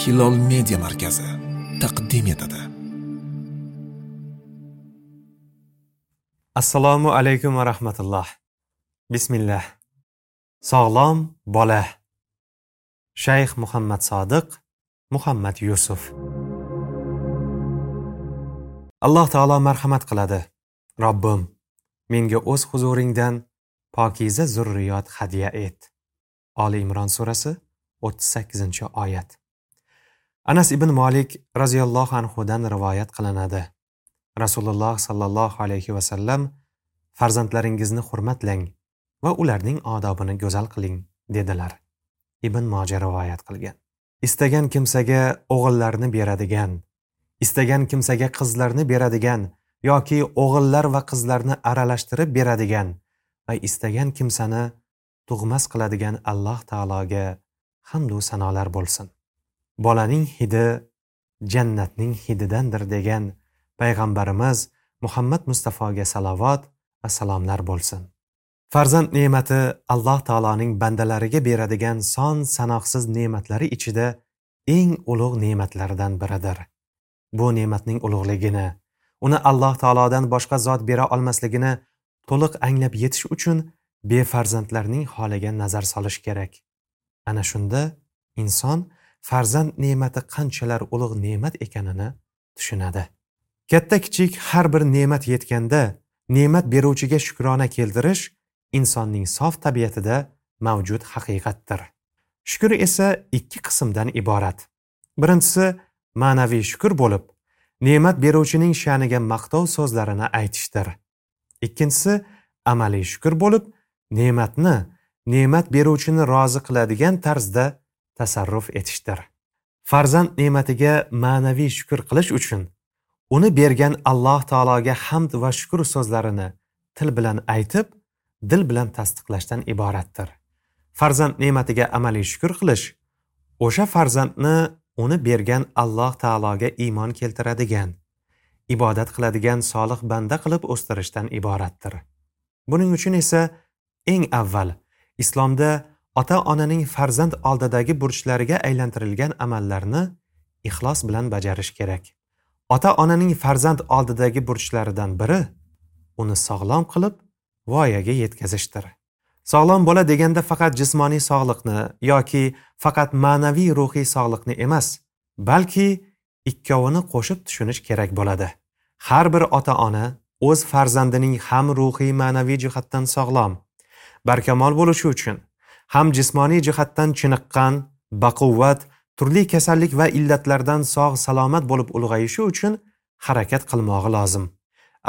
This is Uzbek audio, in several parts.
hilol media markazi taqdim etadi. Assalomu alaykum va rahmatulloh. Bismillah. Sog'lom bola. Shayx muhammad sodiq muhammad yusuf. Alloh taolo marhamat qiladi. Robbim menga o'z huzuringdan pokiza zurriyot hadya et. Oli imron surasi 38 oyat. Anas ibn molik roziyallohu anhudan rivoyat qilinadi. Rasululloh sollallohu alayhi vasallam farzandlaringizni hurmatlang va ularning odobini go'zal qiling dedilar. Ibn moja rivoyat qilgan. Istagan kimsaga o'g'illarni beradigan istagan kimsaga qizlarni beradigan yoki o'g'illar va qizlarni aralashtirib beradigan va istagan kimsani tug'mas qiladigan alloh taologa hamdu sanolar bo'lsin. Bolaning hidi jannatning hididandir degan payg'ambarimiz muhammad mustafoga salovat va salomlar bo'lsin. Farzand ne'mati alloh taoloning bandalariga beradigan son sanoqsiz ne'matlari ichida eng ulug' ne'matlardan biridir. Bu ne'matning ulug'ligini uni alloh taolodan boshqa zot bera olmasligini to'liq anglab yetish uchun befarzandlarning holiga nazar solish kerak. Ana shunda inson farzand ne'mati qanchalar ulug' ne'mat ekanini tushunadi. Katta kichik har bir ne'mat yetganda ne'mat beruvchiga shukrona keltirish insonning sof tabiatida mavjud haqiqatdir. Shukur esa ikki qismdan iborat. Birinchisi ma'naviy shukur bo'lib ne'mat beruvchining sha'niga maqtov so'zlarini aytishdir. Ikkinchisi amaliy shukur bo'lib ne'matni ne'mat beruvchini rozi qiladigan tarzda tasarruf etishdir. Farzand ne'matiga ma'naviy shukur qilish uchun uni bergan alloh taologa hamd va shukur so'zlarini til bilan aytib dil bilan tasdiqlashdan iboratdir. Farzand ne'matiga amaliy shukur qilish o'sha farzandni uni bergan alloh taologa iymon keltiradigan ibodat qiladigan solih banda qilib o'stirishdan iboratdir. Buning uchun esa eng avval islomda ota onaning farzand oldidagi burchlariga aylantirilgan amallarni ixlos bilan bajarish kerak. Ota onaning farzand oldidagi burchlaridan biri uni sog'lom qilib voyaga yetkazishdir. Sog'lom bola deganda faqat jismoniy sog'liqni yoki faqat ma'naviy ruhiy sog'liqni emas balki ikkovini qo'shib tushunish kerak bo'ladi. Har bir ota ona o'z farzandining ham ruhiy ma'naviy jihatdan sog'lom barkamol bo'lishi uchun ham jismoniy jihatdan chiniqqan baquvvat turli kasallik va illatlardan sog' salomat bo'lib ulg'ayishi uchun harakat qilmog'i lozim.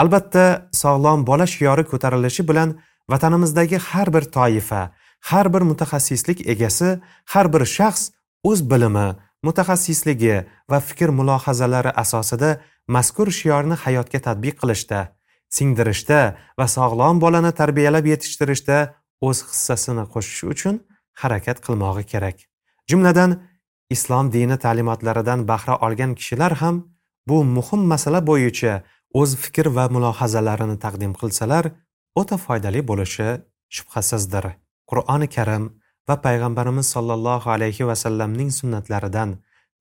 Albatta sog'lom bola shiori ko'tarilishi bilan vatanimizdagi har bir toifa har bir mutaxassislik egasi har bir shaxs o'z bilimi mutaxassisligi va fikr mulohazalari asosida mazkur shiorni hayotga tadbiq qilishda singdirishda va sog'lom bolani tarbiyalab yetishtirishda o'z hissasini qo'shish uchun harakat qilmog'i kerak. Jumladan islom dini ta'limotlaridan bahra olgan kishilar ham bu muhim masala bo'yicha o'z fikr va mulohazalarini taqdim qilsalar o'ta foydali bo'lishi shubhasizdir. Qur'oni karim va payg'ambarimiz sollallohu alayhi vasallamning sunnatlaridan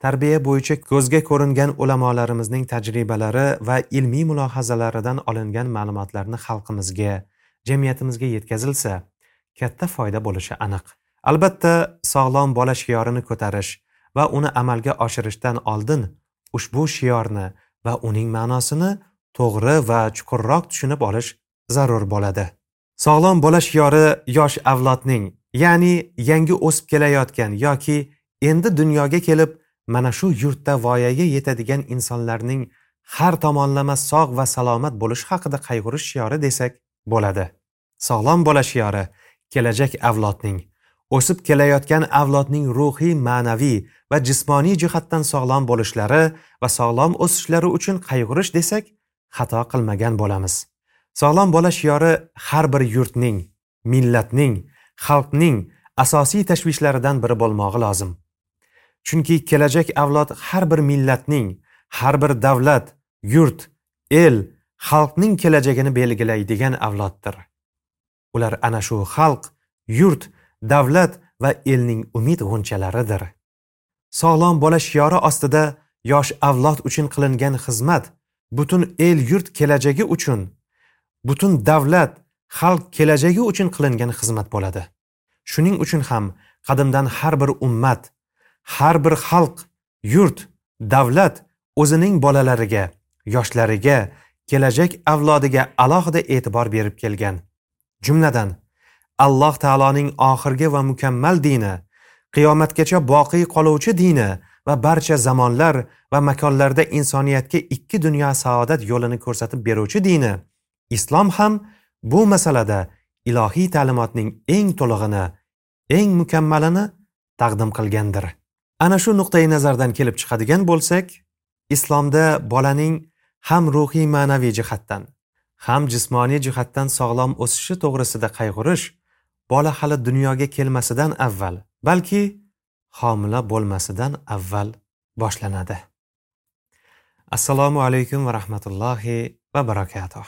tarbiya bo'yicha ko'zga ko'ringan ulamolarimizning tajribalari va ilmiy mulohazalaridan olingan ma'lumotlarni xalqimizga jamiyatimizga yetkazilsa katta foyda bo'lishi aniq. Albatta sog'lom bola shiorini ko'tarish va uni amalga oshirishdan oldin ushbu shiorni va uning ma'nosini to'g'ri va chuqurroq tushunib olish zarur bo'ladi. Sog'lom bola shiori yosh avlodning ya'ni yangi o'sib kelayotgan yoki endi dunyoga kelib mana shu yurtda voyaga yetadigan insonlarning har tomonlama sog' va salomat bo'lishi haqida qayg'urish shiori desak bo'ladi. Sog'lom bola shiori kelajak avlodning o'sib kelayotgan avlodning ruhiy ma'naviy va jismoniy jihatdan sog'lom bo'lishlari va sog'lom o'sishlari uchun qayg'urish desak xato qilmagan bo'lamiz. Sog'lom bola shiori har bir yurtning millatning xalqning asosiy tashvishlaridan biri bo'lmog'i lozim. Chunki kelajak avlod har bir millatning har bir davlat yurt el xalqning kelajagini belgilaydigan avloddir. Ular ana shu xalq yurt davlat va elning umid g'unchalaridir. Sog'lom bola shiori ostida yosh avlod uchun qilingan xizmat butun el yurt kelajagi uchun butun davlat xalq kelajagi uchun qilingan xizmat bo'ladi. Shuning uchun ham qadimdan har bir ummat har bir xalq yurt davlat o'zining bolalariga yoshlariga kelajak avlodiga alohida e'tibor berib kelgan. Jumladan alloh taoloning oxirgi va mukammal dini qiyomatgacha boqiy qoluvchi dini va barcha zamonlar va makonlarda insoniyatga ikki dunyo saodat yo'lini ko'rsatib beruvchi dini islom ham bu masalada ilohiy ta'limotning eng to'lig'ini eng mukammalini taqdim qilgandir. Ana shu nuqtai nazardan kelib chiqadigan bo'lsak islomda bolaning ham ruhiy ma'naviy jihatdan ham jismoniy jihatdan sog'lom o'sishi to'g'risida qayg'urish bola hali dunyoga kelmasidan avval balki homila bo'lmasidan avval boshlanadi. Assalomu alaykum va rahmatullohi va barakatuh.